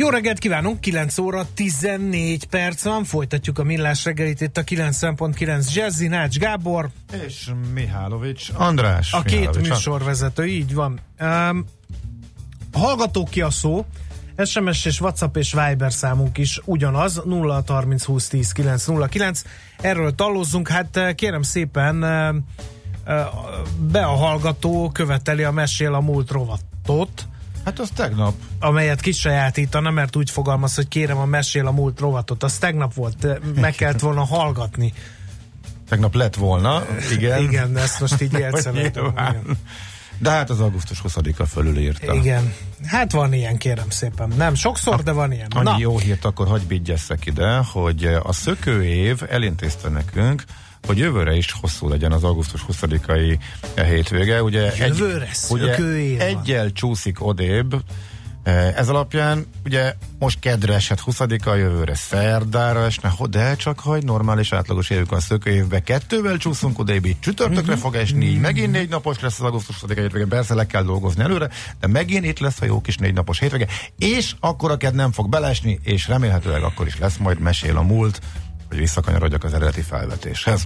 Jó reggelt kívánunk, 9 óra 14 perc van, folytatjuk a millás reggelit itt a 90.9 Jazzy, Nács Gábor. És Mihálovics András. A két Mihálovics. műsorvezető, így van. Um, hallgatók ki a szó, SMS és WhatsApp és Viber számunk is ugyanaz, 0 30 20 10 909. Erről talózzunk, hát eh, kérem szépen eh, eh, be a hallgató követeli a Mesél a múlt rovatot, Hát az tegnap. amelyet kisajátítana, mert úgy fogalmaz, hogy kérem a Mesél a múlt rovatot. Az tegnap volt, eh, meg kellett volna hallgatni. Tegnap lett volna, igen. Igen, ezt most így. Igen. De hát az augusztus 20-a fölülírta. Igen. Hát van ilyen, kérem szépen. Nem sokszor, de van ilyen. Annyi Na, jó hírt akkor hagyj bigyesszek ide, hogy a szökőév elintézte nekünk, hogy jövőre is hosszú legyen az augusztus 20-ai hétvége. Ugye Jövőre egy, ugye egyel csúszik odébb, Eh, Ez alapján ugye most kedre esett 20-a, jövőre szerdára esne, de csak ha egy normális átlagos évük van szökőévbe, kettővel csúszunk odébb, így csütörtökre fog esni, így megint négy napos lesz az augusztus 20 hétvége, persze le kell dolgozni előre, de megint itt lesz a jó kis négy napos hétvége, és akkor a ked nem fog belesni, és remélhetőleg akkor is lesz majd mesél a múlt, hogy visszakanyarodjak az eredeti felvetéshez.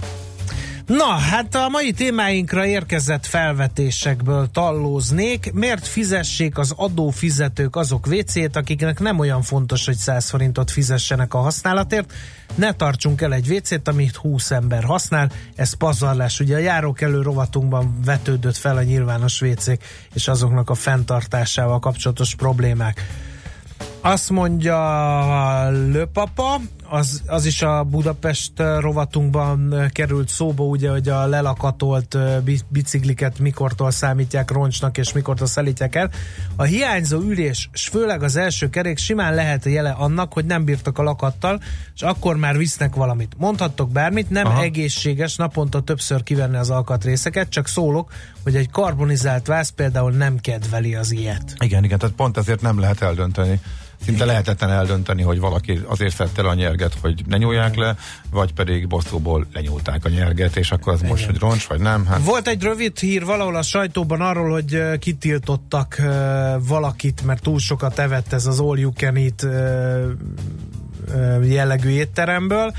Na, hát a mai témáinkra érkezett felvetésekből tallóznék. Miért fizessék az adófizetők azok WC-t, akiknek nem olyan fontos, hogy 100 forintot fizessenek a használatért? Ne tartsunk el egy WC-t, amit 20 ember használ. Ez pazarlás. Ugye a járókelő rovatunkban vetődött fel a nyilvános WC-k és azoknak a fenntartásával kapcsolatos problémák. Azt mondja Löpapa, az, az is a Budapest rovatunkban került szóba, ugye, hogy a lelakatolt bi- bicikliket mikortól számítják roncsnak, és mikortól szállítják el. A hiányzó ülés, és főleg az első kerék simán lehet jele annak, hogy nem bírtak a lakattal, és akkor már visznek valamit. Mondhattok bármit, nem Aha. Egészséges naponta többször kivenni az alkatrészeket, csak szólok, hogy egy karbonizált vász például nem kedveli az ilyet. Igen, igen, tehát pont ezért nem lehet eldönteni. Szinte lehetetlen eldönteni, hogy valaki azért szedte le a nyerget, hogy ne nyúlják le, vagy pedig bosszúból lenyúlták a nyerget, és akkor az most, hogy roncs, vagy nem. Hát Volt egy rövid hír valahol a sajtóban arról, hogy kitiltottak valakit, mert túl sokat evett ez az all you can eat jellegű étteremből,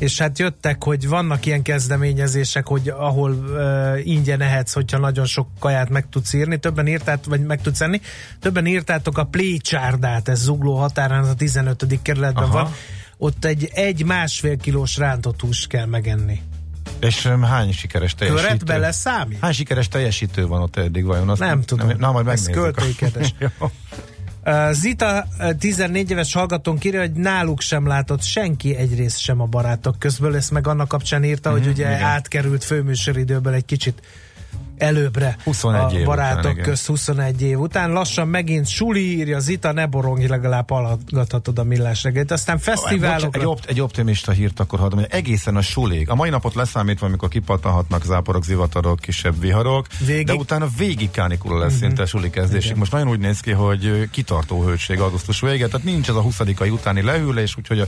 és hát jöttek, hogy vannak ilyen kezdeményezések, hogy ahol uh, ingyen ehetsz, hogyha nagyon sok kaját meg tudsz írni, többen írtát, vagy meg tudsz enni, többen írtátok a Plécsárdát, ez Zugló határán, az a 15. kerületben Aha. van, ott egy, egy másfél kilós rántott húst kell megenni. És hány sikeres teljesítő? Köretbe leszámít? Hány sikeres teljesítő van ott eddig vajon? Azt Nem tudom. Na, majd Ez megnézzük. költékedes. Jó. Zita uh, 14 éves hallgatón írja, hogy náluk sem látott senki egyrészt sem a barátok közből, ezt meg annak kapcsán írta, hogy ugye igen. átkerült főműsoridőből egy kicsit előbbre 21 a barátok után, igen. közt 21 év után. Lassan megint suli írja Zita, ne borongi, legalább hallgathatod a millás reggelt. Aztán Bocs, egy, fesztiválokra... opt, egy optimista hírt akkor hadd mondjam, egészen a sulig. A mai napot leszámítva, amikor kipattanhatnak záporok, zivatarok, kisebb viharok, Végig- de utána végig kánikula lesz uh-huh. szinte a suli kezdésig. Most nagyon úgy néz ki, hogy kitartó hőség augusztus vége, tehát nincs ez a 20 utáni leülés, úgyhogy a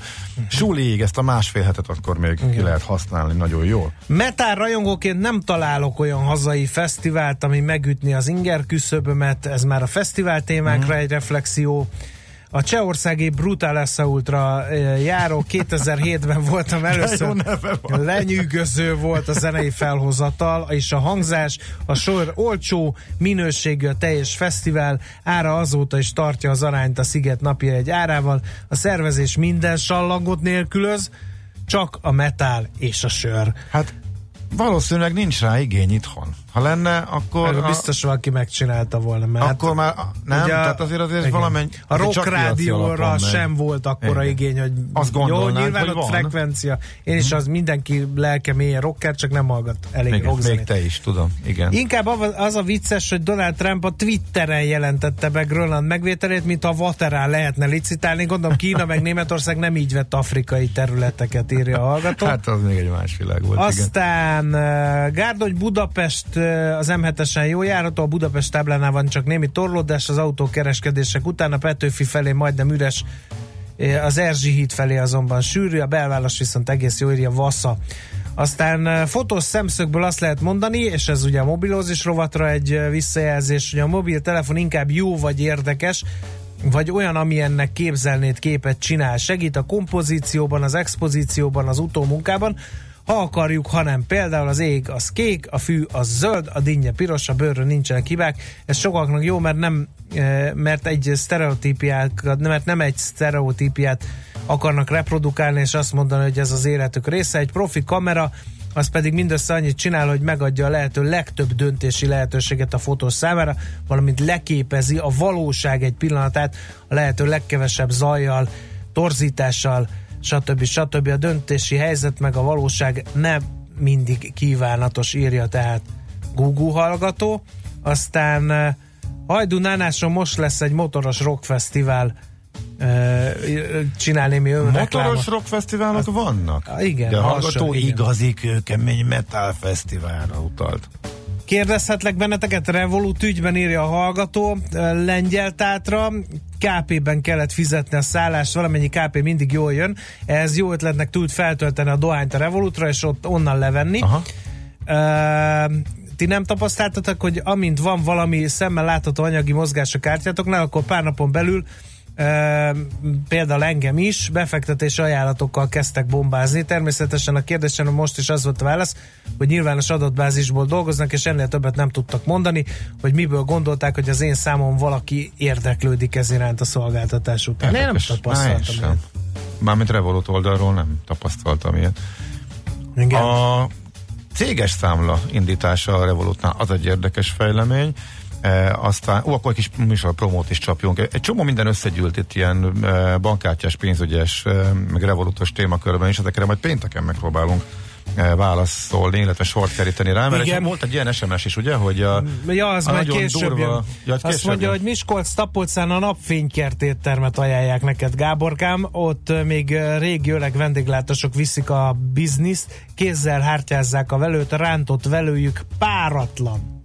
sulig ezt a másfél hetet akkor még ki lehet használni nagyon jól. Metál rajongóként nem találok olyan hazai fesztivált, ami megütni az inger küszöbömet, ez már a fesztivál témánkra egy reflexió. A csehországi Brutal Assaultra eh, járó 2007-ben voltam először. Lenyűgöző volt a zenei felhozatal, és a hangzás, a sor olcsó, minőségű a teljes fesztivál, ára azóta is tartja az arányt a Sziget napja egy árával. A szervezés minden sallangot nélkülöz, csak a metál és a sör. Hát valószínűleg nincs rá igény itthon. Ha lenne, akkor... A, biztos valaki megcsinálta volna. Mert akkor már nem, ugye, tehát azért azért valamennyi... A rock rádióra sem volt akkora igen. igény, hogy Azt jó, nyilván hogy ott frekvencia. Én is mhm. az mindenki lelke mélyen rocker, csak nem hallgat elég igen, Még te is, tudom, igen. Inkább az a vicces, hogy Donald Trump a Twitteren jelentette be Grönland megvételét, mint a Vaterán lehetne licitálni. Gondolom Kína meg Németország nem így vett afrikai területeket, írja a hallgató. Hát az még egy más világ volt. Aztán igen. Gárdony Budapest az M7-esen jó járható, a Budapest táblánál van csak némi torlódás az autókereskedések után, a Petőfi felé majdnem üres, az Erzsi híd felé azonban sűrű, a belváros viszont egész jó írja Vassa. Aztán fotós szemszögből azt lehet mondani, és ez ugye a mobilózis rovatra egy visszajelzés, hogy a mobiltelefon inkább jó vagy érdekes, vagy olyan, ami ennek képzelnéd képet csinál. Segít a kompozícióban, az expozícióban, az utómunkában, ha akarjuk, hanem például az ég az kék, a fű az zöld, a dinnye piros, a bőrön nincsenek hibák. Ez sokaknak jó, mert nem mert egy sztereotípiát, mert nem egy sztereotípiát akarnak reprodukálni, és azt mondani, hogy ez az életük része. Egy profi kamera az pedig mindössze annyit csinál, hogy megadja a lehető legtöbb döntési lehetőséget a fotós számára, valamint leképezi a valóság egy pillanatát a lehető legkevesebb zajjal, torzítással, stb. stb. A döntési helyzet meg a valóság nem mindig kívánatos, írja tehát Google hallgató. Aztán Hajdú Nánáson most lesz egy motoros rockfesztivál csinálni mi Motoros rockfesztiválok vannak? Igen. De a hallgató igen. igazi kemény metal fesztiválra utalt. Kérdezhetlek benneteket, Revolut ügyben írja a hallgató, lengyel tátra, KP-ben kellett fizetni a szállást, valamennyi KP mindig jól jön, ez jó ötletnek tud feltölteni a dohányt a Revolutra, és ott onnan levenni. Aha. Uh, ti nem tapasztaltatok, hogy amint van valami szemmel látható anyagi mozgás a kártyátoknál, akkor pár napon belül például engem is befektetési ajánlatokkal kezdtek bombázni. Természetesen a kérdésen most is az volt a válasz, hogy nyilvános adatbázisból dolgoznak, és ennél többet nem tudtak mondani, hogy miből gondolták, hogy az én számom valaki érdeklődik ez iránt a szolgáltatás után. Én nem tapasztaltam ilyet. Mármint Revolut oldalról nem tapasztaltam ilyet. Igen. A céges számla indítása a Revolutnál az egy érdekes fejlemény. E, aztán, ó, akkor egy kis műsor promót is csapjunk. Egy csomó minden összegyűlt itt ilyen e, bankkártyás, pénzügyes, e, meg revolutos témakörben, és ezekre majd pénteken megpróbálunk válaszolni, illetve sort keríteni rá, mert Igen. volt egy ilyen SMS is, ugye, hogy a, ja, az a majd később durva, ja, Azt később mondja, jön. hogy Miskolc Tapolcán a napfénykertéttermet ajánlják neked, Gáborkám, ott még régi öreg vendéglátosok viszik a bizniszt, kézzel hártyázzák a velőt, rántott velőjük páratlan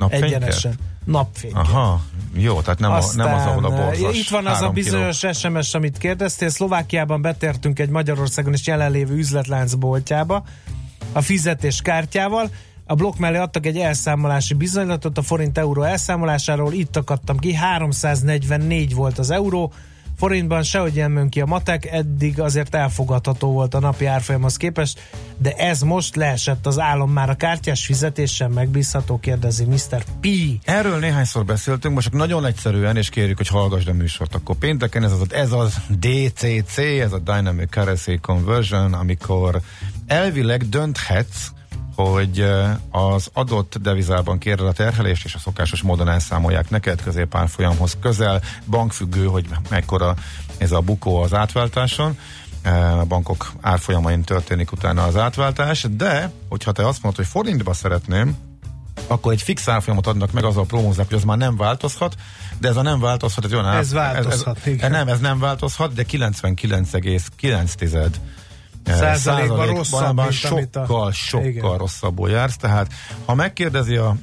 Napfénykert? Egyenesen. Napfénykert. Aha, jó, tehát nem, Aztán, a, nem az, ahol a borzas Itt van az a bizonyos kiló. SMS, amit kérdeztél. Szlovákiában betértünk egy Magyarországon is jelenlévő üzletlánc boltjába a fizetés kártyával. A blokk mellé adtak egy elszámolási bizonylatot a forint-euró elszámolásáról, itt akadtam ki, 344 volt az euró, forintban sehogy nem ki a matek, eddig azért elfogadható volt a napi árfolyamhoz képest, de ez most leesett az állam már a kártyás fizetésen megbízható, kérdezi Mr. P. Erről néhányszor beszéltünk, most csak nagyon egyszerűen, és kérjük, hogy hallgass a műsort. Akkor pénteken ez az, ez az DCC, ez a Dynamic Currency Conversion, amikor elvileg dönthetsz, hogy az adott devizában kéred a terhelést, és a szokásos módon elszámolják neked középárfolyamhoz közel, bankfüggő, hogy mekkora ez a bukó az átváltáson, a bankok árfolyamain történik utána az átváltás, de hogyha te azt mondod, hogy forintba szeretném, akkor egy fix árfolyamot adnak meg, azzal promózzák, hogy az már nem változhat, de ez a nem változhat, egy olyan Ez változhat, ez, ez, igen. Nem, ez nem változhat, de 99,9 százalékban rosszabb, mint sokkal, a... sokkal igen. rosszabbul jársz, tehát ha megkérdezi a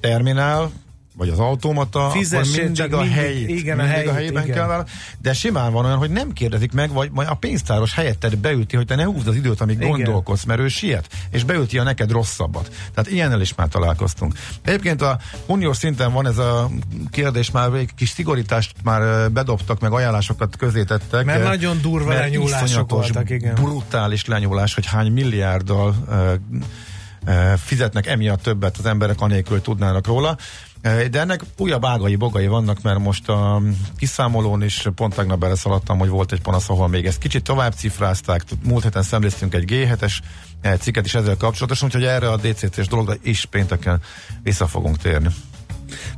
terminál, vagy az automata, Fizessél akkor mindig a helyét, igen, mindig a, helyét, a helyében igen. kell de simán van olyan, hogy nem kérdezik meg, vagy majd a pénztáros helyetted beülti, hogy te ne húzd az időt, amíg igen. gondolkodsz, mert ő siet, és beülti a neked rosszabbat. Tehát ilyennel is már találkoztunk. Egyébként a uniós szinten van ez a kérdés, már egy kis szigorítást már bedobtak, meg ajánlásokat tettek. Mert nagyon durva mert lenyúlások voltak, igen. brutális lenyúlás, hogy hány milliárddal fizetnek emiatt többet az emberek, anélkül tudnának róla. De ennek újabb ágai, bogai vannak, mert most a kiszámolón is pont tegnap beleszaladtam, hogy volt egy panasz, ahol még ezt kicsit tovább cifrázták. Múlt héten szemléztünk egy G7-es cikket is ezzel kapcsolatosan, úgyhogy erre a DCT-s dologra is pénteken vissza fogunk térni.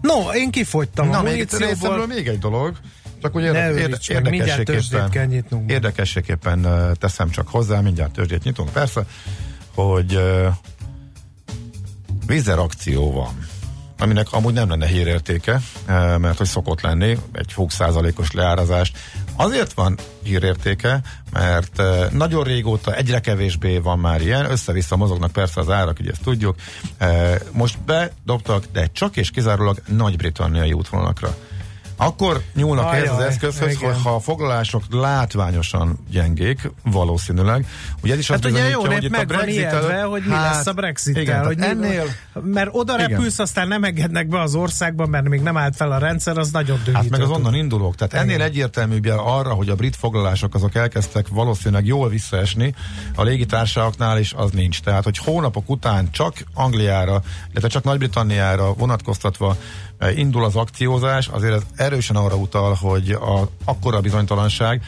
No, én kifogytam Na, a még, még egy dolog. Csak úgy érde, érde, érdekességképpen, érdekességképpen teszem csak hozzá, mindjárt tőzsdét nyitunk, persze, hogy uh, vízer akció van aminek amúgy nem lenne hírértéke, mert hogy szokott lenni egy 20%-os leárazást. Azért van hírértéke, mert nagyon régóta egyre kevésbé van már ilyen, össze-vissza mozognak persze az árak, ugye ezt tudjuk. Most bedobtak, de csak és kizárólag nagy-britanniai útvonalakra. Akkor nyúlnak Ajaj, ez az eszközhöz, hogy ha a foglalások látványosan gyengék, valószínűleg. Ugye is hát ugye jó hogy meg van ijedve, hogy mi hát, lesz a brexit igen, hogy ennél, mert oda igen. repülsz, aztán nem engednek be az országba, mert még nem állt fel a rendszer, az nagyon dühítő. Hát meg az onnan indulók. Tehát ennél igen. egyértelműbb arra, hogy a brit foglalások azok elkezdtek valószínűleg jól visszaesni, a légitársaságnál is az nincs. Tehát, hogy hónapok után csak Angliára, illetve csak Nagy-Britanniára vonatkoztatva indul az akciózás, azért ez erősen arra utal, hogy a, akkora bizonytalanság,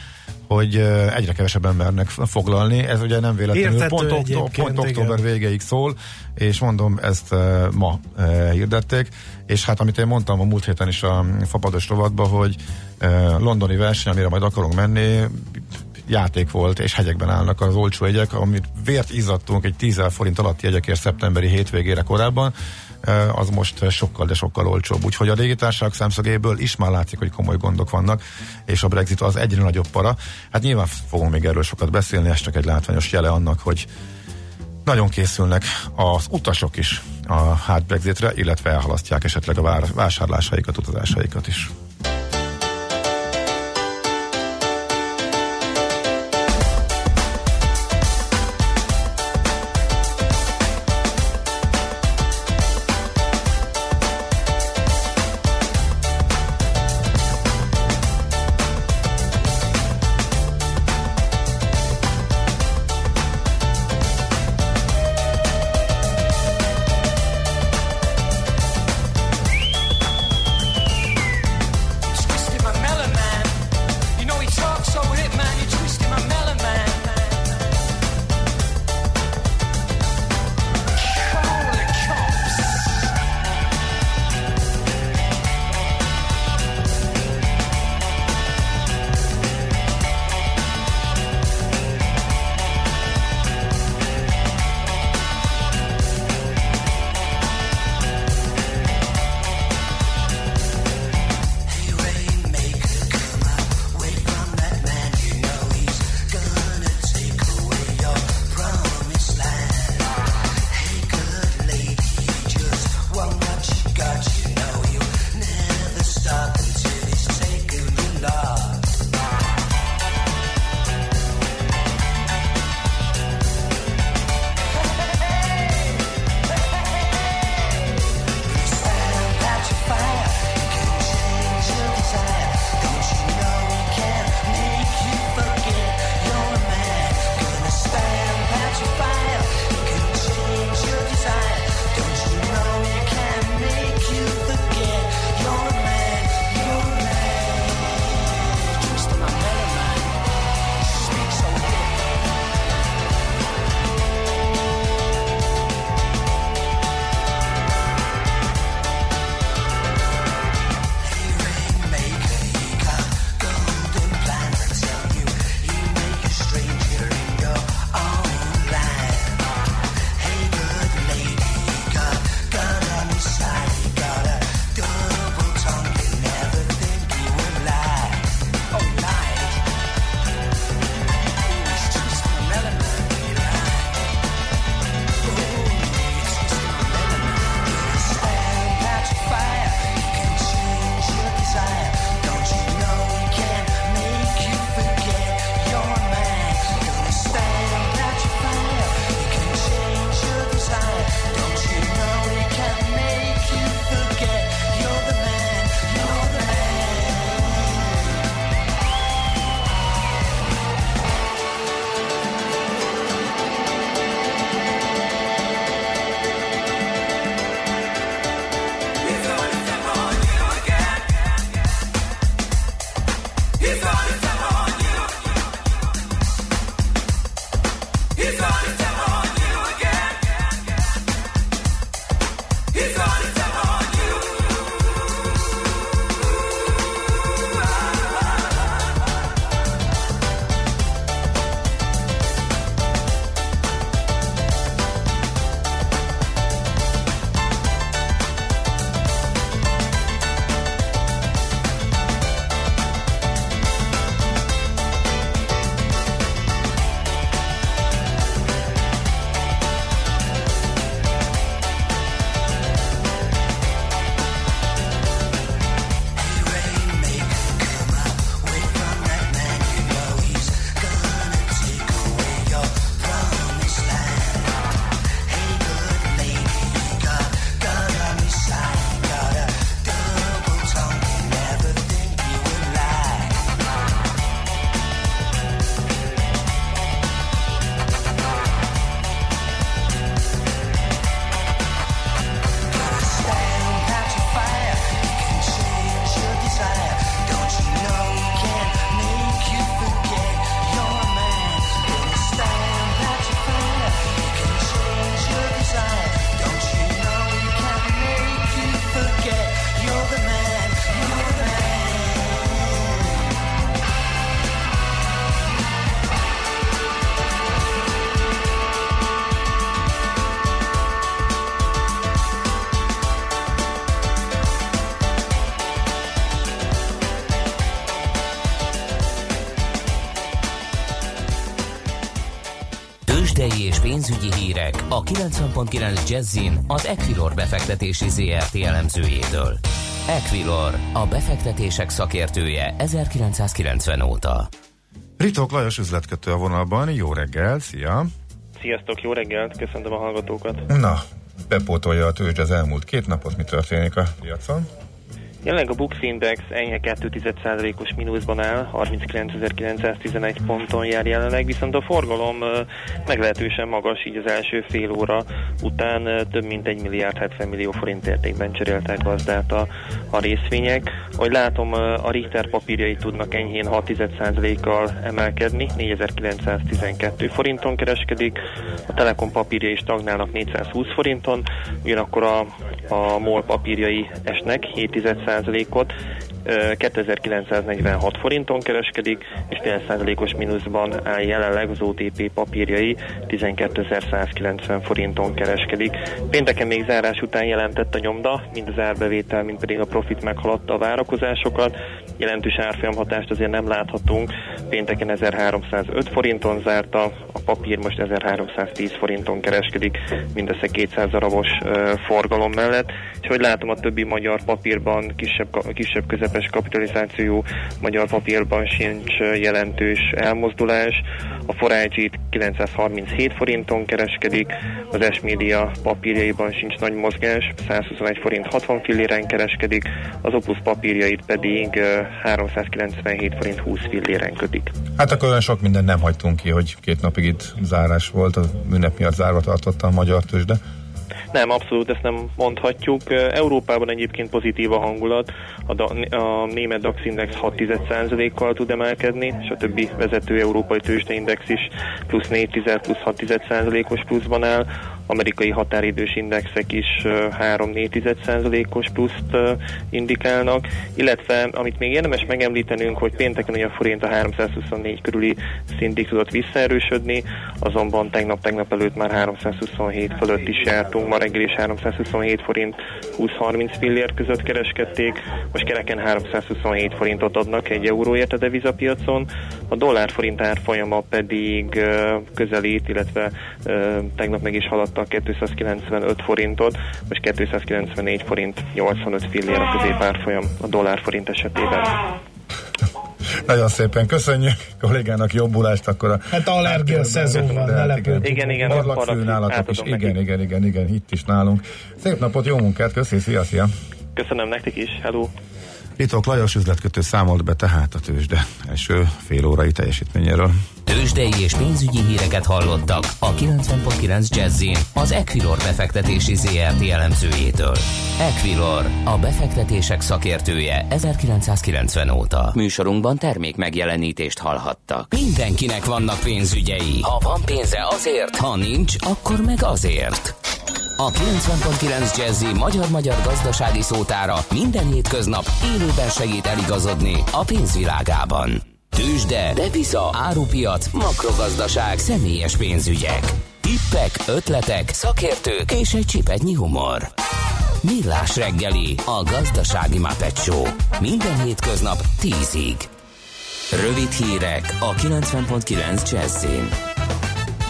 hogy egyre kevesebb embernek foglalni. Ez ugye nem véletlenül pont, októ, pont október végéig szól, és mondom, ezt ma hirdették, és hát amit én mondtam a múlt héten is a fapados rovatban, hogy londoni verseny, amire majd akarunk menni, játék volt, és hegyekben állnak az olcsó jegyek, amit vért izzadtunk egy 10 forint alatti jegyekért szeptemberi hétvégére korábban, az most sokkal, de sokkal olcsóbb. Úgyhogy a légitársaság szemszögéből is már látszik, hogy komoly gondok vannak, és a Brexit az egyre nagyobb para. Hát nyilván fogunk még erről sokat beszélni, ez csak egy látványos jele annak, hogy nagyon készülnek az utasok is a hard Brexitre, illetve elhalasztják esetleg a vásárlásaikat, utazásaikat is. 90.9 Jazzin az Equilor befektetési ZRT elemzőjétől. Equilor, a befektetések szakértője 1990 óta. Ritok Lajos üzletkötő a vonalban, jó reggel, szia! Sziasztok, jó reggelt, köszöntöm a hallgatókat! Na, bepótolja a tőzsde az elmúlt két napot, mi történik a piacon? Jelenleg a Bux Index enyhe 2,1%-os mínuszban áll, 39.911 ponton jár jelenleg, viszont a forgalom meglehetősen magas, így az első fél óra után több mint 1 milliárd 70 millió forint értékben cseréltek gazdát a, a részvények. Ahogy látom, a Richter papírjai tudnak enyhén 6,1%-kal emelkedni, 4912 forinton kereskedik, a Telekom papírjai is tagnálnak 420 forinton, ugyanakkor a, a MOL papírjai esnek 7 százalékot, 2946 forinton kereskedik, és 10%-os mínuszban áll jelenleg az OTP papírjai 12190 forinton kereskedik. Pénteken még zárás után jelentett a nyomda, mind az árbevétel, mind pedig a profit meghaladta a várakozásokat. Jelentős árfolyamhatást azért nem láthatunk. Pénteken 1305 forinton zárta, a papír most 1310 forinton kereskedik, mindössze 200 darabos forgalom mellett. És hogy látom, a többi magyar papírban kisebb, kisebb közepes kapitalizáció magyar papírban sincs jelentős elmozdulás. A Forage 937 forinton kereskedik, az S-Media papírjaiban sincs nagy mozgás, 121 forint 60 filléren kereskedik, az Opus papírjait pedig 397 forint 20 filléren kötik. Hát akkor olyan sok mindent nem hagytunk ki, hogy két napig itt zárás volt, a ünnep miatt zárva tartotta a magyar tőzsde. Nem, abszolút ezt nem mondhatjuk. Európában egyébként pozitív a hangulat, a, da, a német DAX index 6,1%-kal tud emelkedni, és a többi vezető európai tőzsdeindex is plusz 4 plusz 6,1%-os pluszban áll amerikai határidős indexek is 3-4%-os pluszt indikálnak, illetve amit még érdemes megemlítenünk, hogy pénteken ugye a forint a 324 körüli szintig tudott visszaerősödni, azonban tegnap-tegnap előtt már 327 fölött is jártunk, ma reggel is 327 forint 20-30 fillér között kereskedték, most kereken 327 forintot adnak egy euróért a devizapiacon, a dollár forint árfolyama pedig közelít, illetve tegnap meg is haladt a 295 forintot, most 294 forint 85 fillér a középárfolyam a dollár forint esetében. Nagyon szépen köszönjük kollégának jobbulást, akkor a... Hát allergia szezon van, ne hát Igen, igen, igen nálatok is, igen, igen, igen, igen, itt is nálunk. Szép napot, jó munkát, köszi, szia, szia! Köszönöm nektek is, hello! Pitok Lajos üzletkötő számolt be tehát a tőzsde első fél órai teljesítményéről. Tőzsdei és pénzügyi híreket hallottak a 90.9 jazz az Equilor befektetési ZRT elemzőjétől. Equilor, a befektetések szakértője 1990 óta. Műsorunkban termék megjelenítést hallhattak. Mindenkinek vannak pénzügyei. Ha van pénze azért, ha nincs, akkor meg azért. A 90.9 Jazzy magyar-magyar gazdasági szótára minden hétköznap élőben segít eligazodni a pénzvilágában. Tősde, depisza, árupiac, makrogazdaság, személyes pénzügyek. Tippek, ötletek, szakértők és egy csipetnyi humor. Millás reggeli, a gazdasági Muppet Minden hétköznap 10-ig. Rövid hírek a 90.9 Jazzin.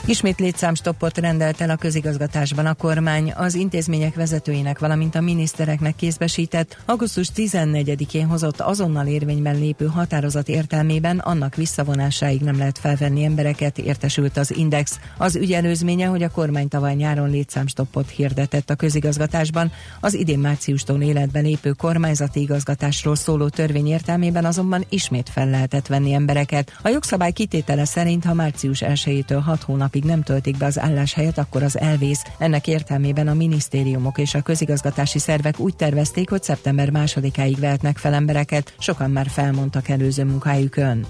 Ismét létszámstoppot rendelt el a közigazgatásban a kormány, az intézmények vezetőinek, valamint a minisztereknek kézbesített, augusztus 14-én hozott azonnal érvényben lépő határozat értelmében annak visszavonásáig nem lehet felvenni embereket, értesült az Index. Az ügy előzménye, hogy a kormány tavaly nyáron létszámstoppot hirdetett a közigazgatásban, az idén márciustól életben lépő kormányzati igazgatásról szóló törvény értelmében azonban ismét fel lehetett venni embereket. A jogszabály kitétele szerint, ha március 1-től 6 hónapig napig nem töltik be az álláshelyet, akkor az elvész. Ennek értelmében a minisztériumok és a közigazgatási szervek úgy tervezték, hogy szeptember másodikáig vehetnek fel embereket, sokan már felmondtak előző munkájukön.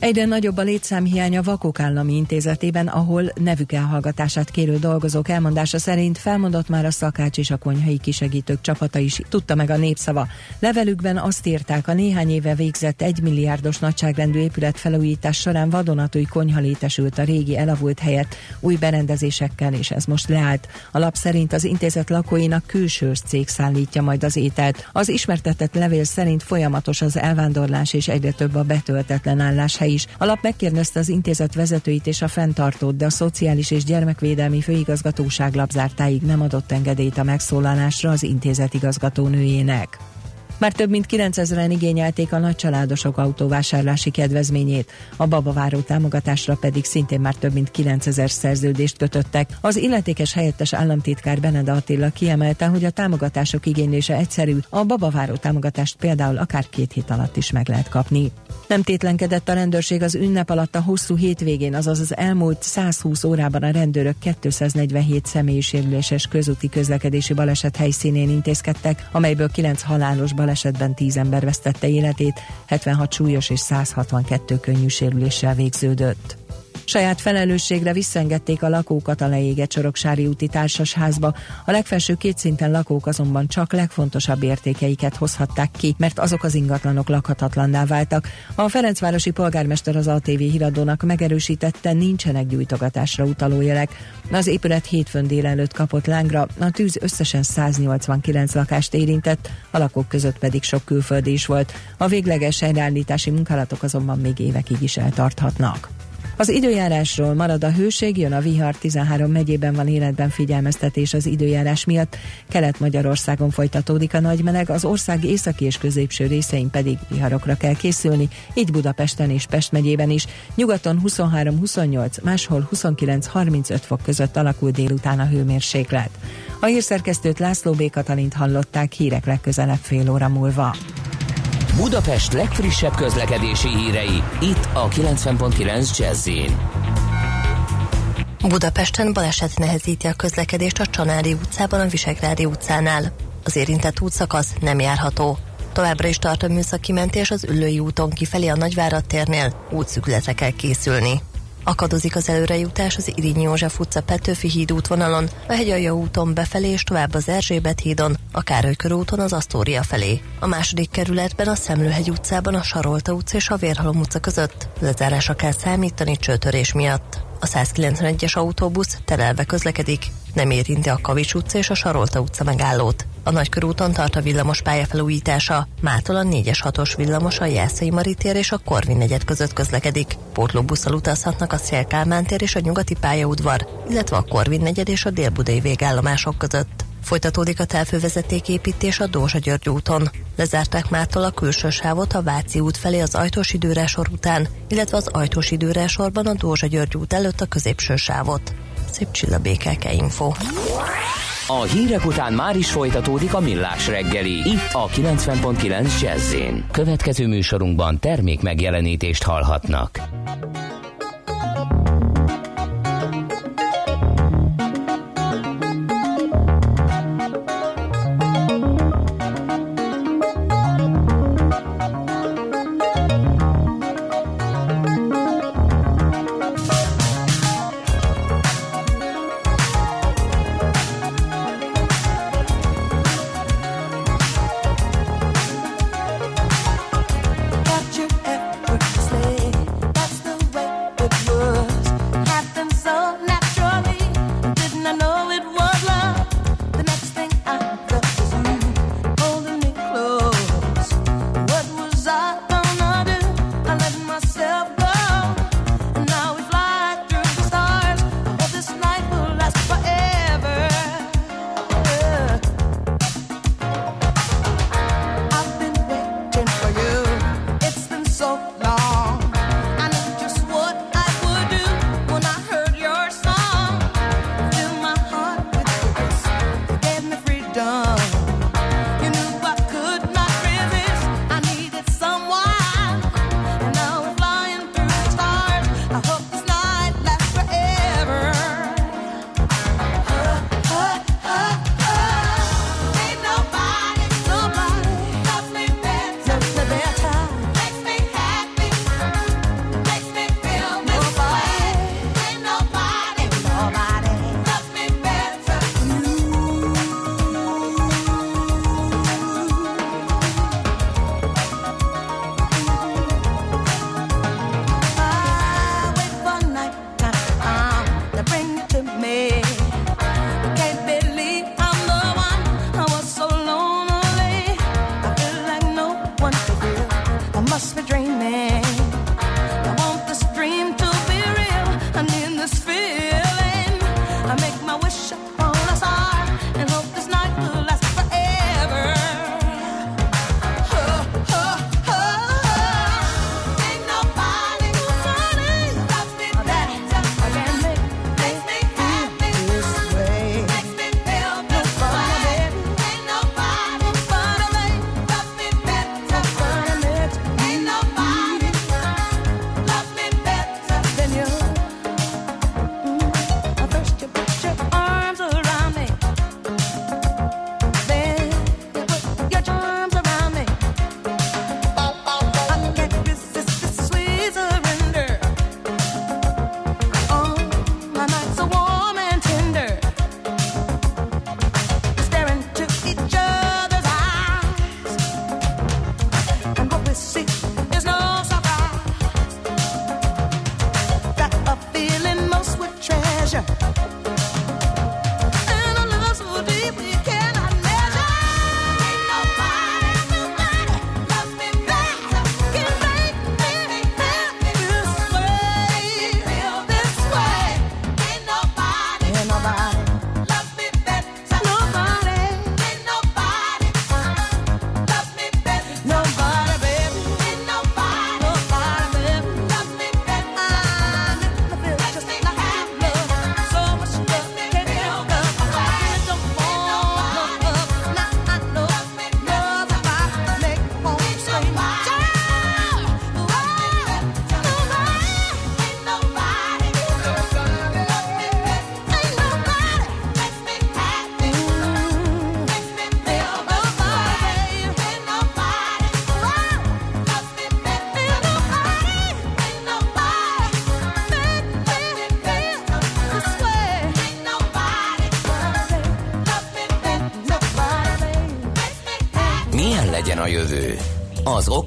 Egyre nagyobb a létszámhiány a Vakok Állami Intézetében, ahol nevük elhallgatását kérő dolgozók elmondása szerint felmondott már a szakács és a konyhai kisegítők csapata is, tudta meg a népszava. Levelükben azt írták, a néhány éve végzett egy milliárdos nagyságrendű épület felújítás során vadonatúj konyha létesült a régi elavult helyet új berendezésekkel, és ez most leállt. A lap szerint az intézet lakóinak külső cég szállítja majd az ételt. Az ismertetett levél szerint folyamatos az elvándorlás és egyre több a betöltetlen álláshely is. A lap megkérdezte az intézet vezetőit és a fenntartót, de a Szociális és Gyermekvédelmi Főigazgatóság lapzártáig nem adott engedélyt a megszólalásra az intézet igazgatónőjének. Már több mint 9000-en igényelték a nagycsaládosok autóvásárlási kedvezményét, a babaváró támogatásra pedig szintén már több mint 9000 szerződést kötöttek. Az illetékes helyettes államtitkár Beneda Attila kiemelte, hogy a támogatások igénylése egyszerű, a babaváró támogatást például akár két hét alatt is meg lehet kapni. Nem tétlenkedett a rendőrség az ünnep alatt a hosszú hétvégén, azaz az elmúlt 120 órában a rendőrök 247 személyi sérüléses közúti közlekedési baleset helyszínén intézkedtek, amelyből 9 halálos balesetben 10 ember vesztette életét, 76 súlyos és 162 könnyű sérüléssel végződött. Saját felelősségre visszengedték a lakókat a leégett Soroksári úti társasházba. A legfelső két szinten lakók azonban csak legfontosabb értékeiket hozhatták ki, mert azok az ingatlanok lakhatatlanná váltak. A Ferencvárosi polgármester az ATV híradónak megerősítette, nincsenek gyújtogatásra utaló jelek. Az épület hétfőn délelőtt kapott lángra, a tűz összesen 189 lakást érintett, a lakók között pedig sok külföldi is volt. A végleges helyreállítási munkálatok azonban még évekig is eltarthatnak. Az időjárásról marad a hőség, jön a vihar, 13 megyében van életben figyelmeztetés az időjárás miatt. Kelet-Magyarországon folytatódik a nagy meleg, az ország északi és középső részein pedig viharokra kell készülni, így Budapesten és Pest megyében is. Nyugaton 23-28, máshol 29-35 fok között alakul délután a hőmérséklet. A hírszerkesztőt László B. Katalint hallották hírek legközelebb fél óra múlva. Budapest legfrissebb közlekedési hírei, itt a 90.9 jazz Budapesten baleset nehezíti a közlekedést a Csanári utcában a Visegrádi utcánál. Az érintett útszakasz nem járható. Továbbra is tart a műszaki mentés az Üllői úton kifelé a Nagyvárad térnél, útszükletre kell készülni. Akadozik az előrejutás az Irinyi József utca Petőfi híd útvonalon, a Hegyalja úton befelé és tovább az Erzsébet hídon, a Károly körúton az Asztória felé. A második kerületben a Szemlőhegy utcában a Sarolta utca és a Vérhalom utca között lezárásra kell számítani csőtörés miatt. A 191-es autóbusz terelve közlekedik, nem érinti a Kavics utca és a Sarolta utca megállót. A Nagykörúton tart a villamos pályafelújítása. Mától a 4-es 6-os villamos a Jászai Maritér és a Korvin negyed között közlekedik. Pótlóbusszal utazhatnak a tér és a nyugati pályaudvar, illetve a Korvin negyed és a Délbudai végállomások között. Folytatódik a távfővezeték építés a Dózsa György úton. Lezárták mától a külső sávot a Váci út felé az Ajtós időrásor után, illetve az Ajtós időrásorban a Dózsa György út előtt a középső sávot. Szép csilla BKK Info. A hírek után már is folytatódik a millás reggeli. Itt a 90.9 jazz Következő műsorunkban termék megjelenítést hallhatnak.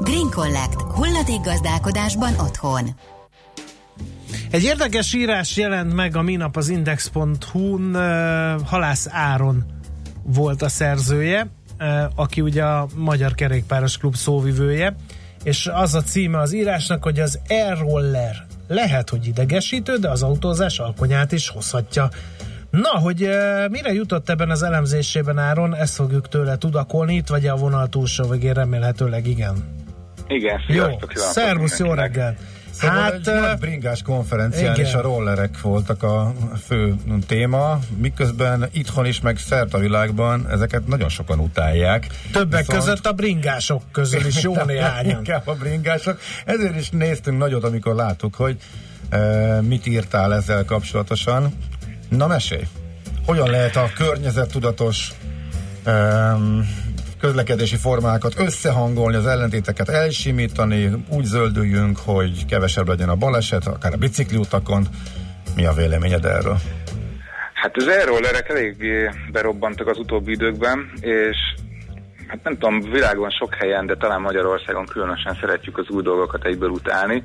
Green Collect. Hulladék gazdálkodásban otthon. Egy érdekes írás jelent meg a minap az index.hu-n, Halász Áron volt a szerzője. aki ugye a Magyar Kerékpáros Klub szóvivője, és az a címe az írásnak, hogy az e-roller lehet, hogy idegesítő, de az autózás alkonyát is hozhatja. Na, hogy mire jutott ebben az elemzésében Áron, ezt fogjuk tőle tudakolni, itt vagy a vonal túlsó végén remélhetőleg igen. Igen, sziasztok, Jó, szervusz, jó reggel! Szóval hát, egy nagy bringás konferencián igen. is a rollerek voltak a fő téma, miközben itthon is, meg szert a világban ezeket nagyon sokan utálják. Többek Viszont... között a bringások közül is jó néhányan. Inkább a bringások. Ezért is néztünk nagyot, amikor láttuk, hogy e, mit írtál ezzel kapcsolatosan. Na mesélj! Hogyan lehet a környezettudatos um, közlekedési formákat összehangolni, az ellentéteket elsimítani, úgy zöldüljünk, hogy kevesebb legyen a baleset, akár a bicikliutakon. Mi a véleményed erről? Hát az erőlerek eléggé berobbantak az utóbbi időkben, és hát nem tudom, világon sok helyen, de talán Magyarországon különösen szeretjük az új dolgokat egyből utálni,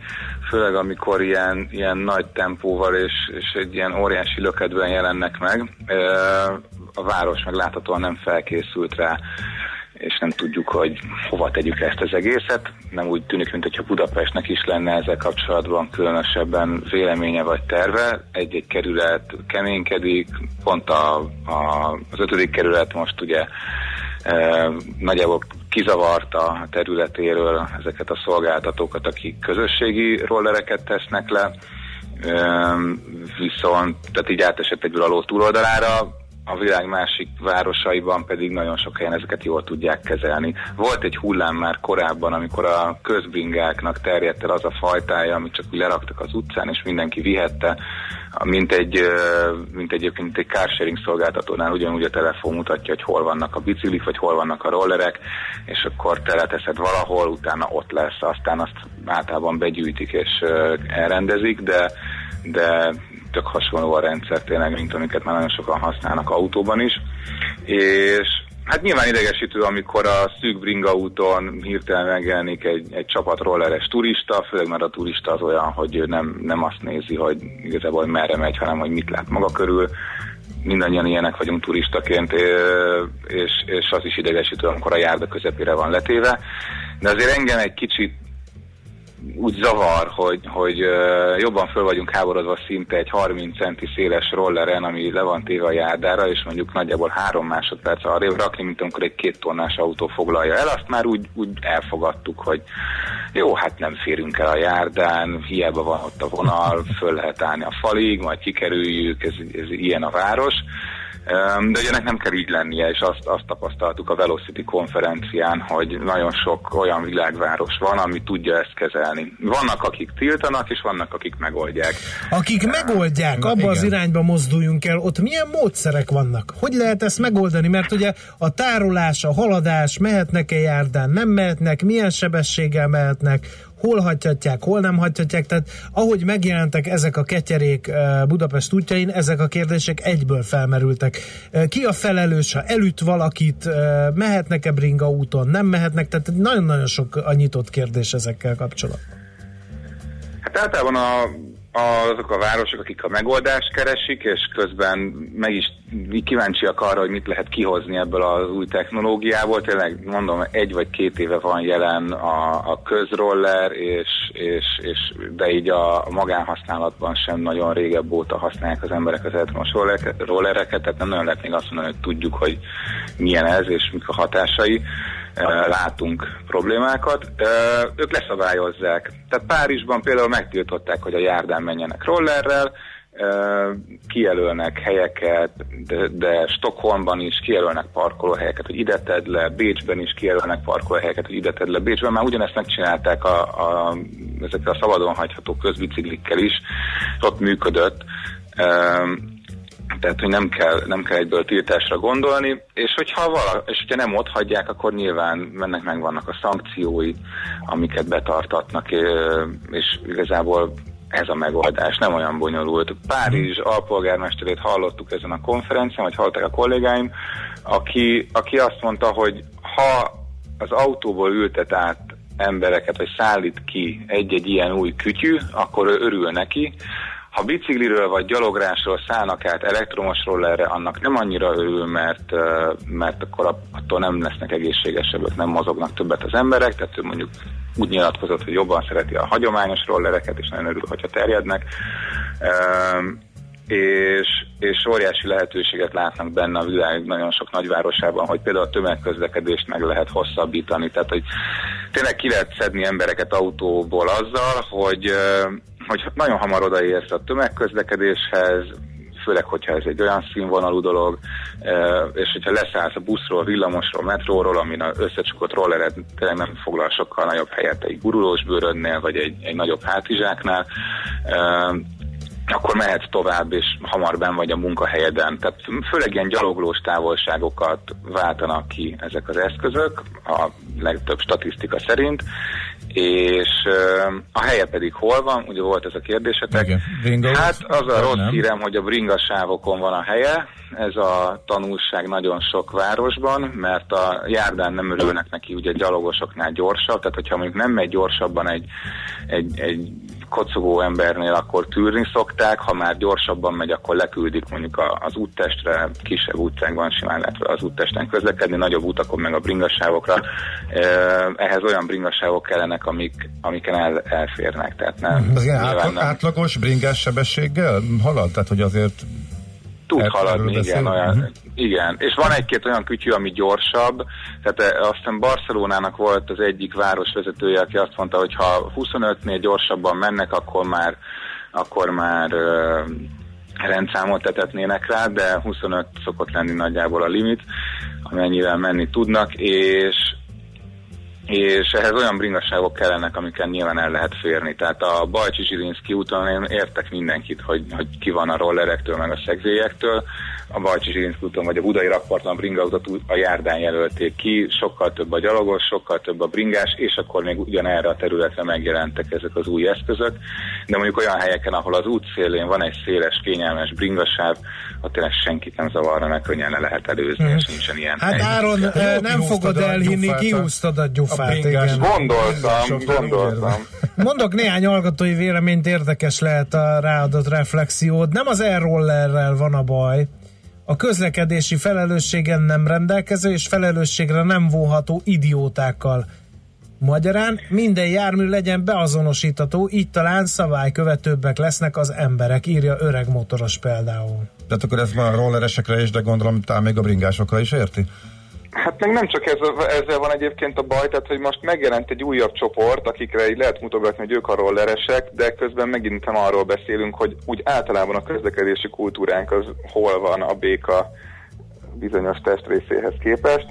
főleg amikor ilyen, ilyen nagy tempóval és, és egy ilyen óriási lökedben jelennek meg. A város meg láthatóan nem felkészült rá és nem tudjuk, hogy hova tegyük ezt az egészet. Nem úgy tűnik, mintha Budapestnek is lenne ezzel kapcsolatban különösebben véleménye vagy terve. Egy-egy kerület keménykedik, pont a, a, az ötödik kerület most ugye e, nagyjából kizavarta a területéről ezeket a szolgáltatókat, akik közösségi rollereket tesznek le, viszont tehát így átesett egyből a ló túloldalára, a világ másik városaiban pedig nagyon sok helyen ezeket jól tudják kezelni. Volt egy hullám már korábban, amikor a közbringáknak terjedt el az a fajtája, amit csak úgy leraktak az utcán, és mindenki vihette, mint egy, mint egyébként egy carsharing szolgáltatónál ugyanúgy a telefon mutatja, hogy hol vannak a biciklik, vagy hol vannak a rollerek, és akkor teleteszed valahol, utána ott lesz, aztán azt általában begyűjtik és elrendezik, de de tök hasonló a rendszer tényleg, mint amiket már nagyon sokan használnak autóban is. És hát nyilván idegesítő, amikor a szűk bringa úton hirtelen megjelenik egy, egy csapat rolleres turista, főleg mert a turista az olyan, hogy nem, nem azt nézi, hogy igazából merre megy, hanem hogy mit lát maga körül. Mindannyian ilyenek vagyunk turistaként, és, és az is idegesítő, amikor a járda közepére van letéve. De azért engem egy kicsit úgy zavar, hogy, hogy jobban föl vagyunk háborodva szinte egy 30 centi széles rolleren, ami le van téve a járdára, és mondjuk nagyjából három másodperc arrébb rakni, mint amikor egy két tonnás autó foglalja el. Azt már úgy, úgy elfogadtuk, hogy jó, hát nem férünk el a járdán, hiába van ott a vonal, föl lehet állni a falig, majd kikerüljük, ez, ez ilyen a város. De ugye ennek nem kell így lennie, és azt, azt tapasztaltuk a Velocity konferencián, hogy nagyon sok olyan világváros van, ami tudja ezt kezelni. Vannak, akik tiltanak, és vannak, akik megoldják. Akik megoldják, abba az irányba mozduljunk el, ott milyen módszerek vannak? Hogy lehet ezt megoldani? Mert ugye a tárolás, a haladás, mehetnek-e járdán, nem mehetnek, milyen sebességgel mehetnek, hol hagyhatják, hol nem hagyhatják, tehát ahogy megjelentek ezek a ketyerék eh, Budapest útjain, ezek a kérdések egyből felmerültek. Eh, ki a felelős, ha elüt valakit, eh, mehetnek-e bringa úton, nem mehetnek, tehát nagyon-nagyon sok a nyitott kérdés ezekkel kapcsolatban. Hát általában a azok a városok, akik a megoldást keresik, és közben meg is kíváncsiak arra, hogy mit lehet kihozni ebből az új technológiából. Tényleg mondom, egy vagy két éve van jelen a, a közroller, és, és, és, de így a magánhasználatban sem nagyon régebb óta használják az emberek az elektromos rollereket, tehát nem nagyon lehet még azt mondani, hogy tudjuk, hogy milyen ez, és mik a hatásai látunk problémákat. Ők leszabályozzák. Tehát Párizsban például megtiltották, hogy a járdán menjenek rollerrel, kijelölnek helyeket, de, de Stockholmban is kijelölnek parkolóhelyeket, hogy ide tedd le, Bécsben is kijelölnek parkolóhelyeket, hogy ide tedd le. Bécsben már ugyanezt megcsinálták a, a, ezekkel a szabadon hagyható közbiciklikkel is, ott működött tehát hogy nem kell, nem kell egyből tiltásra gondolni, és hogyha, vala, és hogyha nem ott hagyják, akkor nyilván mennek meg vannak a szankciói, amiket betartatnak, és igazából ez a megoldás, nem olyan bonyolult. Párizs alpolgármesterét hallottuk ezen a konferencián, vagy hallották a kollégáim, aki, aki azt mondta, hogy ha az autóból ültet át embereket, vagy szállít ki egy-egy ilyen új kütyű, akkor ő örül neki, Ha bicikliről vagy gyalográsról szállnak át elektromos rollerre, annak nem annyira örül, mert, mert akkor attól nem lesznek egészségesebbek, nem mozognak többet az emberek, tehát ő mondjuk úgy nyilatkozott, hogy jobban szereti a hagyományos rollereket, és nagyon örül, hogyha terjednek. És, és óriási lehetőséget látnak benne a világ nagyon sok nagyvárosában, hogy például a tömegközlekedést meg lehet hosszabbítani, tehát hogy tényleg ki lehet szedni embereket autóból azzal, hogy, hogy nagyon hamar odaérsz a tömegközlekedéshez, főleg, hogyha ez egy olyan színvonalú dolog, és hogyha leszállsz a buszról, villamosról, metróról, amin az összecsukott rollered tényleg nem foglal sokkal nagyobb helyet egy gurulós bőrödnél, vagy egy, egy nagyobb hátizsáknál, akkor mehetsz tovább, és hamar ben vagy a munkahelyeden. Tehát főleg ilyen gyaloglós távolságokat váltanak ki ezek az eszközök, a legtöbb statisztika szerint, és a helye pedig hol van, ugye volt ez a kérdésetek. Igen. Hát az a rossz nem. hírem, hogy a bringasávokon van a helye, ez a tanulság nagyon sok városban, mert a járdán nem örülnek neki ugye gyalogosoknál gyorsabb, tehát hogyha mondjuk nem megy gyorsabban egy, egy, egy kocogó embernél akkor tűrni szokták, ha már gyorsabban megy, akkor leküldik mondjuk az úttestre, kisebb utcákban simán lehet az úttesten közlekedni, nagyobb utakon meg a bringasávokra. Ehhez olyan bringasávok kellenek, amik, amiken el, elférnek. Tehát nem, Az ilyen átlag, nem. átlagos bringás sebességgel halad? Tehát, hogy azért tud haladni, igen, olyan, uh-huh. igen. És van egy-két olyan kütyű, ami gyorsabb, tehát azt hiszem Barcelonának volt az egyik városvezetője, aki azt mondta, hogy ha 25-nél gyorsabban mennek, akkor már, akkor már uh, rendszámot tetetnének rá, de 25 szokott lenni nagyjából a limit, amennyivel menni tudnak, és és ehhez olyan bringaságok kellenek, amiken nyilván el lehet férni. Tehát a Bajcsi Zsirinszki úton én értek mindenkit, hogy, hogy ki van a rollerektől, meg a szegzélyektől, a Bajcsi Zsirinszki úton vagy a Budai Rakparton a bringautat a járdán jelölték ki, sokkal több a gyalogos, sokkal több a bringás, és akkor még ugyanerre a területre megjelentek ezek az új eszközök. De mondjuk olyan helyeken, ahol az út szélén van egy széles, kényelmes bringasáv, ott tényleg senkit nem zavarna, mert könnyen le lehet előzni, és nincsen ilyen Hát hely. Áron, nem fogod elhinni, kiúztad a gyufát. Igen. Gondoltam, gondoltam. Mondok néhány hallgatói véleményt, érdekes lehet a ráadott reflexiód. Nem az e-rollerrel van a baj, a közlekedési felelősségen nem rendelkező és felelősségre nem vonható idiótákkal. Magyarán minden jármű legyen beazonosítható, így talán szabálykövetőbbek lesznek az emberek, írja öreg motoros például. Tehát akkor ez már a rolleresekre is, de gondolom talán még a bringásokra is érti? Hát meg nem csak ez, ezzel van egyébként a baj, tehát hogy most megjelent egy újabb csoport, akikre így lehet mutogatni, hogy ők a rolleresek, de közben megint nem arról beszélünk, hogy úgy általában a közlekedési kultúránk az hol van a béka bizonyos testrészéhez képest,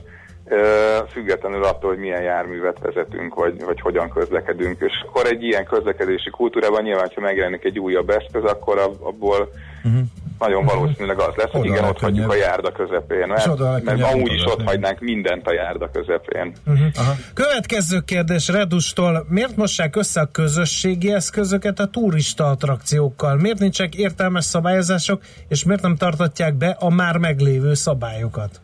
függetlenül attól, hogy milyen járművet vezetünk, vagy, vagy hogyan közlekedünk. És akkor egy ilyen közlekedési kultúrában nyilván, ha megjelenik egy újabb eszköz, akkor abból uh-huh nagyon valószínűleg az lesz, hogy igen, ott hagyjuk a járda közepén, mert, mert amúgy is ott hagynánk mindent a járda közepén. Uh-huh. Következő kérdés Redustól, miért mossák össze a közösségi eszközöket a turista attrakciókkal? Miért nincsenek értelmes szabályozások, és miért nem tartatják be a már meglévő szabályokat?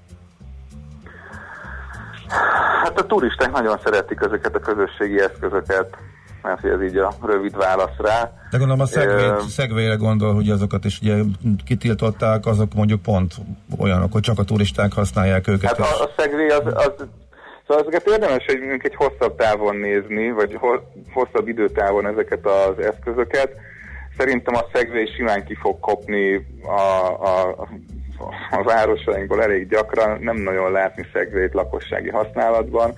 Hát a turisták nagyon szeretik ezeket a közösségi eszközöket mert ez így a rövid válasz rá. De gondolom a szegvére gondol, hogy azokat is ugye kitiltották, azok mondjuk pont olyanok, hogy csak a turisták használják őket. Hát a, a szegvé az, az Szóval ezeket érdemes hogy egy hosszabb távon nézni, vagy hosszabb időtávon ezeket az eszközöket. Szerintem a szegvé simán ki fog kopni a, a, a városainkból elég gyakran, nem nagyon látni szegvét lakossági használatban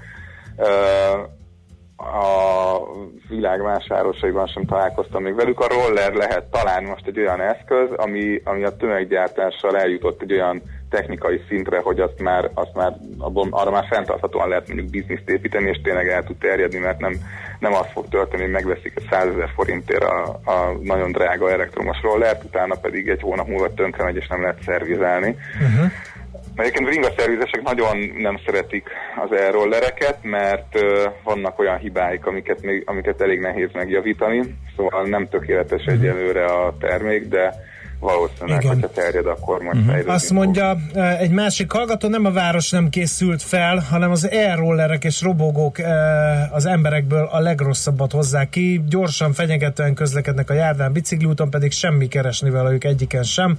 a világ más városaiban sem találkoztam még velük. A roller lehet talán most egy olyan eszköz, ami, ami a tömeggyártással eljutott egy olyan technikai szintre, hogy azt már, azt már abból, arra már fenntarthatóan lehet mondjuk bizniszt építeni, és tényleg el tud terjedni, mert nem, nem az fog történni, hogy megveszik a 100 ezer forintért a, a nagyon drága elektromos rollert, utána pedig egy hónap múlva tönkre megy, és nem lehet szervizelni. Uh-huh. Egyébként bringaszervizesek nagyon nem szeretik az e-rollereket, mert vannak olyan hibáik, amiket, még, amiket elég nehéz megjavítani, szóval nem tökéletes mhm. egyelőre a termék, de valószínűleg, Igen. hogyha terjed, akkor majd Mhm. fejlődni Azt mondja egy másik hallgató, nem a város nem készült fel, hanem az e-rollerek és robogók az emberekből a legrosszabbat hozzák ki. Gyorsan, fenyegetően közlekednek a járdán, bicikliúton pedig semmi keresni velük egyiken sem.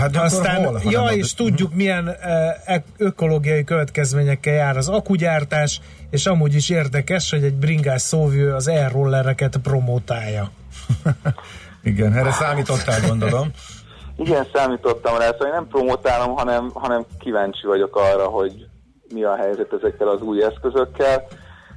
Hát de Aztán, hol, ja, nem és tudjuk, milyen eh, ökológiai következményekkel jár az akugyártás, és amúgy is érdekes, hogy egy bringás szóvő az e-rollereket promotálja. Igen, erre számítottál, gondolom. Igen, számítottam rá, szóval én nem promotálom, hanem, hanem kíváncsi vagyok arra, hogy mi a helyzet ezekkel az új eszközökkel,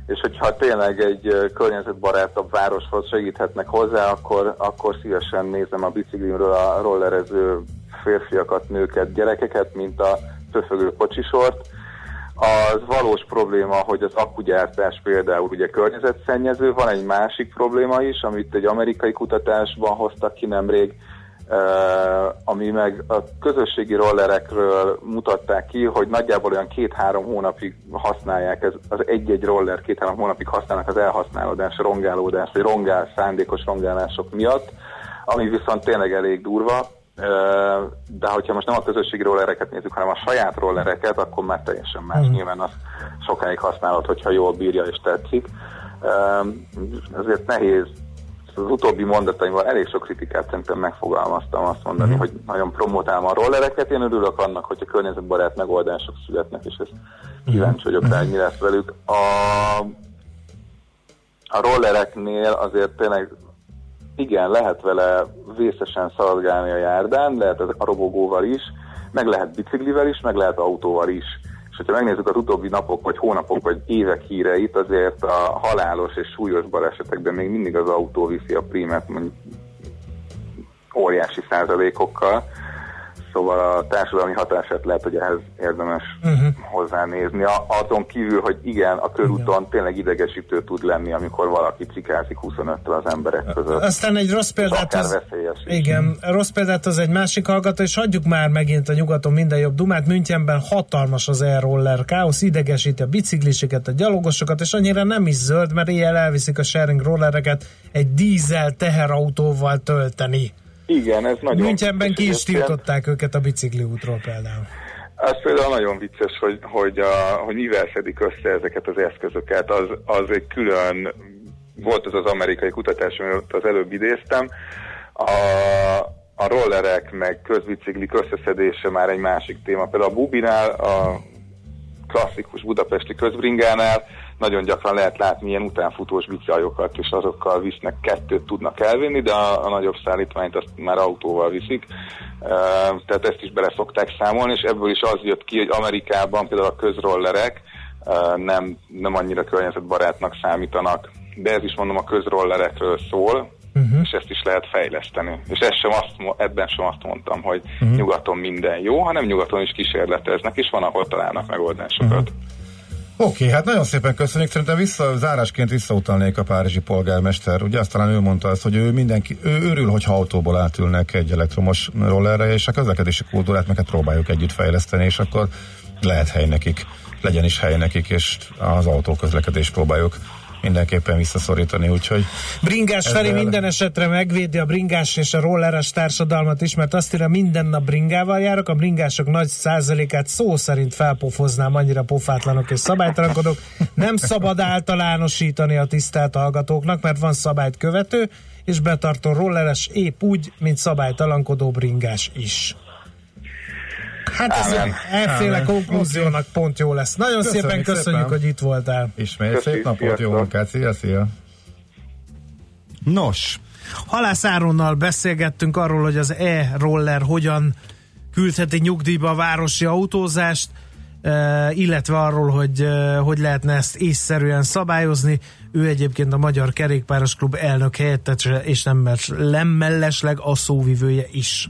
és hogyha tényleg egy környezetbarátabb városhoz segíthetnek hozzá, akkor, akkor szívesen nézem a biciklimről a rollerező férfiakat, nőket, gyerekeket, mint a pöfögő kocsisort. Az valós probléma, hogy az akkugyártás például ugye környezetszennyező, van egy másik probléma is, amit egy amerikai kutatásban hoztak ki nemrég, ami meg a közösségi rollerekről mutatták ki, hogy nagyjából olyan két-három hónapig használják, ez, az egy-egy roller két-három hónapig használnak az elhasználódás, rongálódás, vagy rongál, szándékos rongálások miatt, ami viszont tényleg elég durva, de hogyha most nem a közösségi rollereket nézzük, hanem a saját rollereket, akkor már teljesen más. Nyilván az sokáig használod, hogyha jól bírja és tetszik. Ezért nehéz az utóbbi mondataimban elég sok kritikát szerintem megfogalmaztam azt mondani, Mhm. hogy nagyon promotálom a rollereket. Én örülök annak, hogyha környezetbarát megoldások születnek, és ez kíváncsi vagyok rá, hogy mi lesz velük. A, a rollereknél azért tényleg igen, lehet vele vészesen szaladgálni a járdán, lehet a robogóval is, meg lehet biciklivel is, meg lehet autóval is. És hogyha megnézzük az utóbbi napok, vagy hónapok, vagy évek híreit, azért a halálos és súlyos balesetekben még mindig az autó viszi a prímet mondjuk óriási százalékokkal. Szóval a társadalmi hatását lehet, hogy ehhez érdemes uh-huh. hozzánézni. Azon kívül, hogy igen, a körúton tényleg idegesítő tud lenni, amikor valaki cikázik 25-től az emberek között. Aztán egy rossz példát az... Igen, rossz példát az egy másik hallgató, és hagyjuk már megint a nyugaton minden jobb dumát. Münchenben hatalmas az e-roller káosz, idegesíti a bicikliseket, a gyalogosokat, és annyira nem is zöld, mert éjjel elviszik a sharing rollereket egy dízel teherautóval tölteni. Igen, ez nagyon Münchenben ki is tiltották őket a bicikliútról például. Az például nagyon vicces, hogy, hogy, a, hogy mivel szedik össze ezeket az eszközöket. Az, az egy külön, volt az az amerikai kutatás, amit az előbb idéztem. A, a rollerek meg közbiciklik összeszedése már egy másik téma. Például a Bubinál, a klasszikus budapesti közbringánál nagyon gyakran lehet látni ilyen utánfutós bicajlokat, és azokkal visznek, kettőt tudnak elvinni, de a, a nagyobb szállítmányt azt már autóval viszik. Uh, tehát ezt is bele szokták számolni, és ebből is az jött ki, hogy Amerikában például a közrollerek uh, nem, nem annyira környezetbarátnak számítanak, de ez is mondom a közrollerekről szól, uh-huh. és ezt is lehet fejleszteni. És ezt sem azt, ebben sem azt mondtam, hogy uh-huh. nyugaton minden jó, hanem nyugaton is kísérleteznek, és van, ahol találnak megoldásokat. Uh-huh. Oké, hát nagyon szépen köszönjük. Szerintem vissza, zárásként visszautalnék a párizsi polgármester. Ugye azt talán ő mondta azt, hogy ő mindenki, ő örül, hogyha autóból átülnek egy elektromos rollerre, és a közlekedési kultúrát meg hát próbáljuk együtt fejleszteni, és akkor lehet hely nekik, legyen is hely nekik, és az autóközlekedést próbáljuk mindenképpen visszaszorítani, úgyhogy Bringás Feri Ezzel- minden esetre megvédi a bringás és a rolleres társadalmat is, mert azt írja, minden nap bringával járok, a bringások nagy százalékát szó szerint felpofoznám, annyira pofátlanok és szabálytalankodók. Nem szabad általánosítani a tisztelt hallgatóknak, mert van szabályt követő, és betartó rolleres épp úgy, mint szabálytalankodó bringás is. Hát ez elféle konklúziónak pont jó lesz. Nagyon Köszönjük szépen köszönjük, szépen. hogy itt voltál. ismét szép napot, jó sziasztok. munkát, szia, szia! Nos, Halász Áronnal beszélgettünk arról, hogy az e-roller hogyan küldheti nyugdíjba a városi autózást, eh, illetve arról, hogy eh, hogy lehetne ezt észszerűen szabályozni. Ő egyébként a Magyar Kerékpáros Klub elnök helyettese, és nem, nem mellesleg a szóvivője is.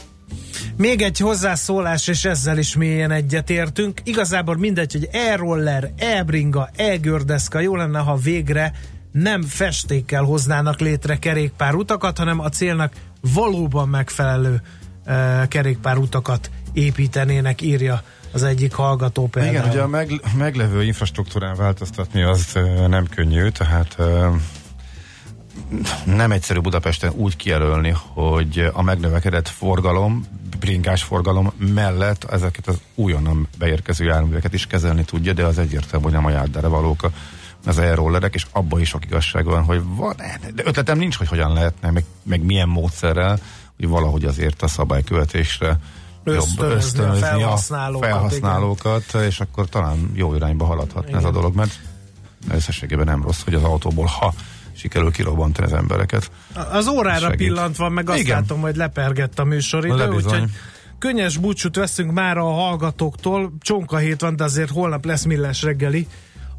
Még egy hozzászólás, és ezzel is mélyen egyetértünk. Igazából mindegy, hogy e-roller, e-bringa, e-gördeszka, jó lenne, ha végre nem festékkel hoznának létre kerékpárutakat, hanem a célnak valóban megfelelő uh, kerékpárutakat építenének, írja az egyik hallgató például. Igen, ugye a meg, meglevő infrastruktúrán változtatni az uh, nem könnyű, tehát uh, nem egyszerű Budapesten úgy kijelölni, hogy a megnövekedett forgalom, bringás forgalom mellett ezeket az újonnan beérkező járműveket is kezelni tudja, de az egyértelmű, hogy nem a járdere valók az e-rollerek, és abban is sok igazság van, hogy van, de ötletem nincs, hogy hogyan lehetne, meg, meg milyen módszerrel, hogy valahogy azért a szabálykövetésre ösztönözni, ösztönözni a felhasználókat, a felhasználókat és akkor talán jó irányba haladhatna igen. ez a dolog, mert összességében nem rossz, hogy az autóból, ha sikerül kirobbantani az embereket. Az órára segít. pillantva, meg azt Igen. látom, hogy lepergett a műsoridő, úgyhogy könnyes búcsút veszünk már a hallgatóktól. Csonka hét van, de azért holnap lesz millás reggeli.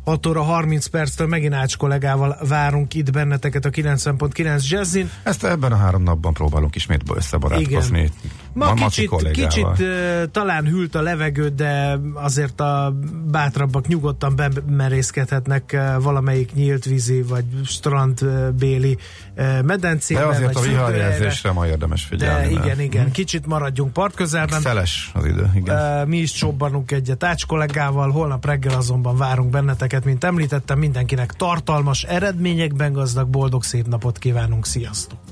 6 óra 30 perctől megint Ács kollégával várunk itt benneteket a 90.9 Jazzin. Ezt ebben a három napban próbálunk ismét összebarátkozni. Igen. Ma, kicsit, kicsit uh, talán hűlt a levegő, de azért a bátrabbak nyugodtan bemerészkedhetnek uh, valamelyik nyílt vízi vagy strandbéli uh, medencébe. De azért a viharjelzésre ma érdemes figyelni. De igen, igen, hmm. kicsit maradjunk partközelben. Szeles az idő, igen. Mi is csobbanunk egyet Ács kollégával, holnap reggel azonban várunk benneteket, mint említettem, mindenkinek tartalmas eredményekben gazdag, boldog szép napot kívánunk, sziasztok!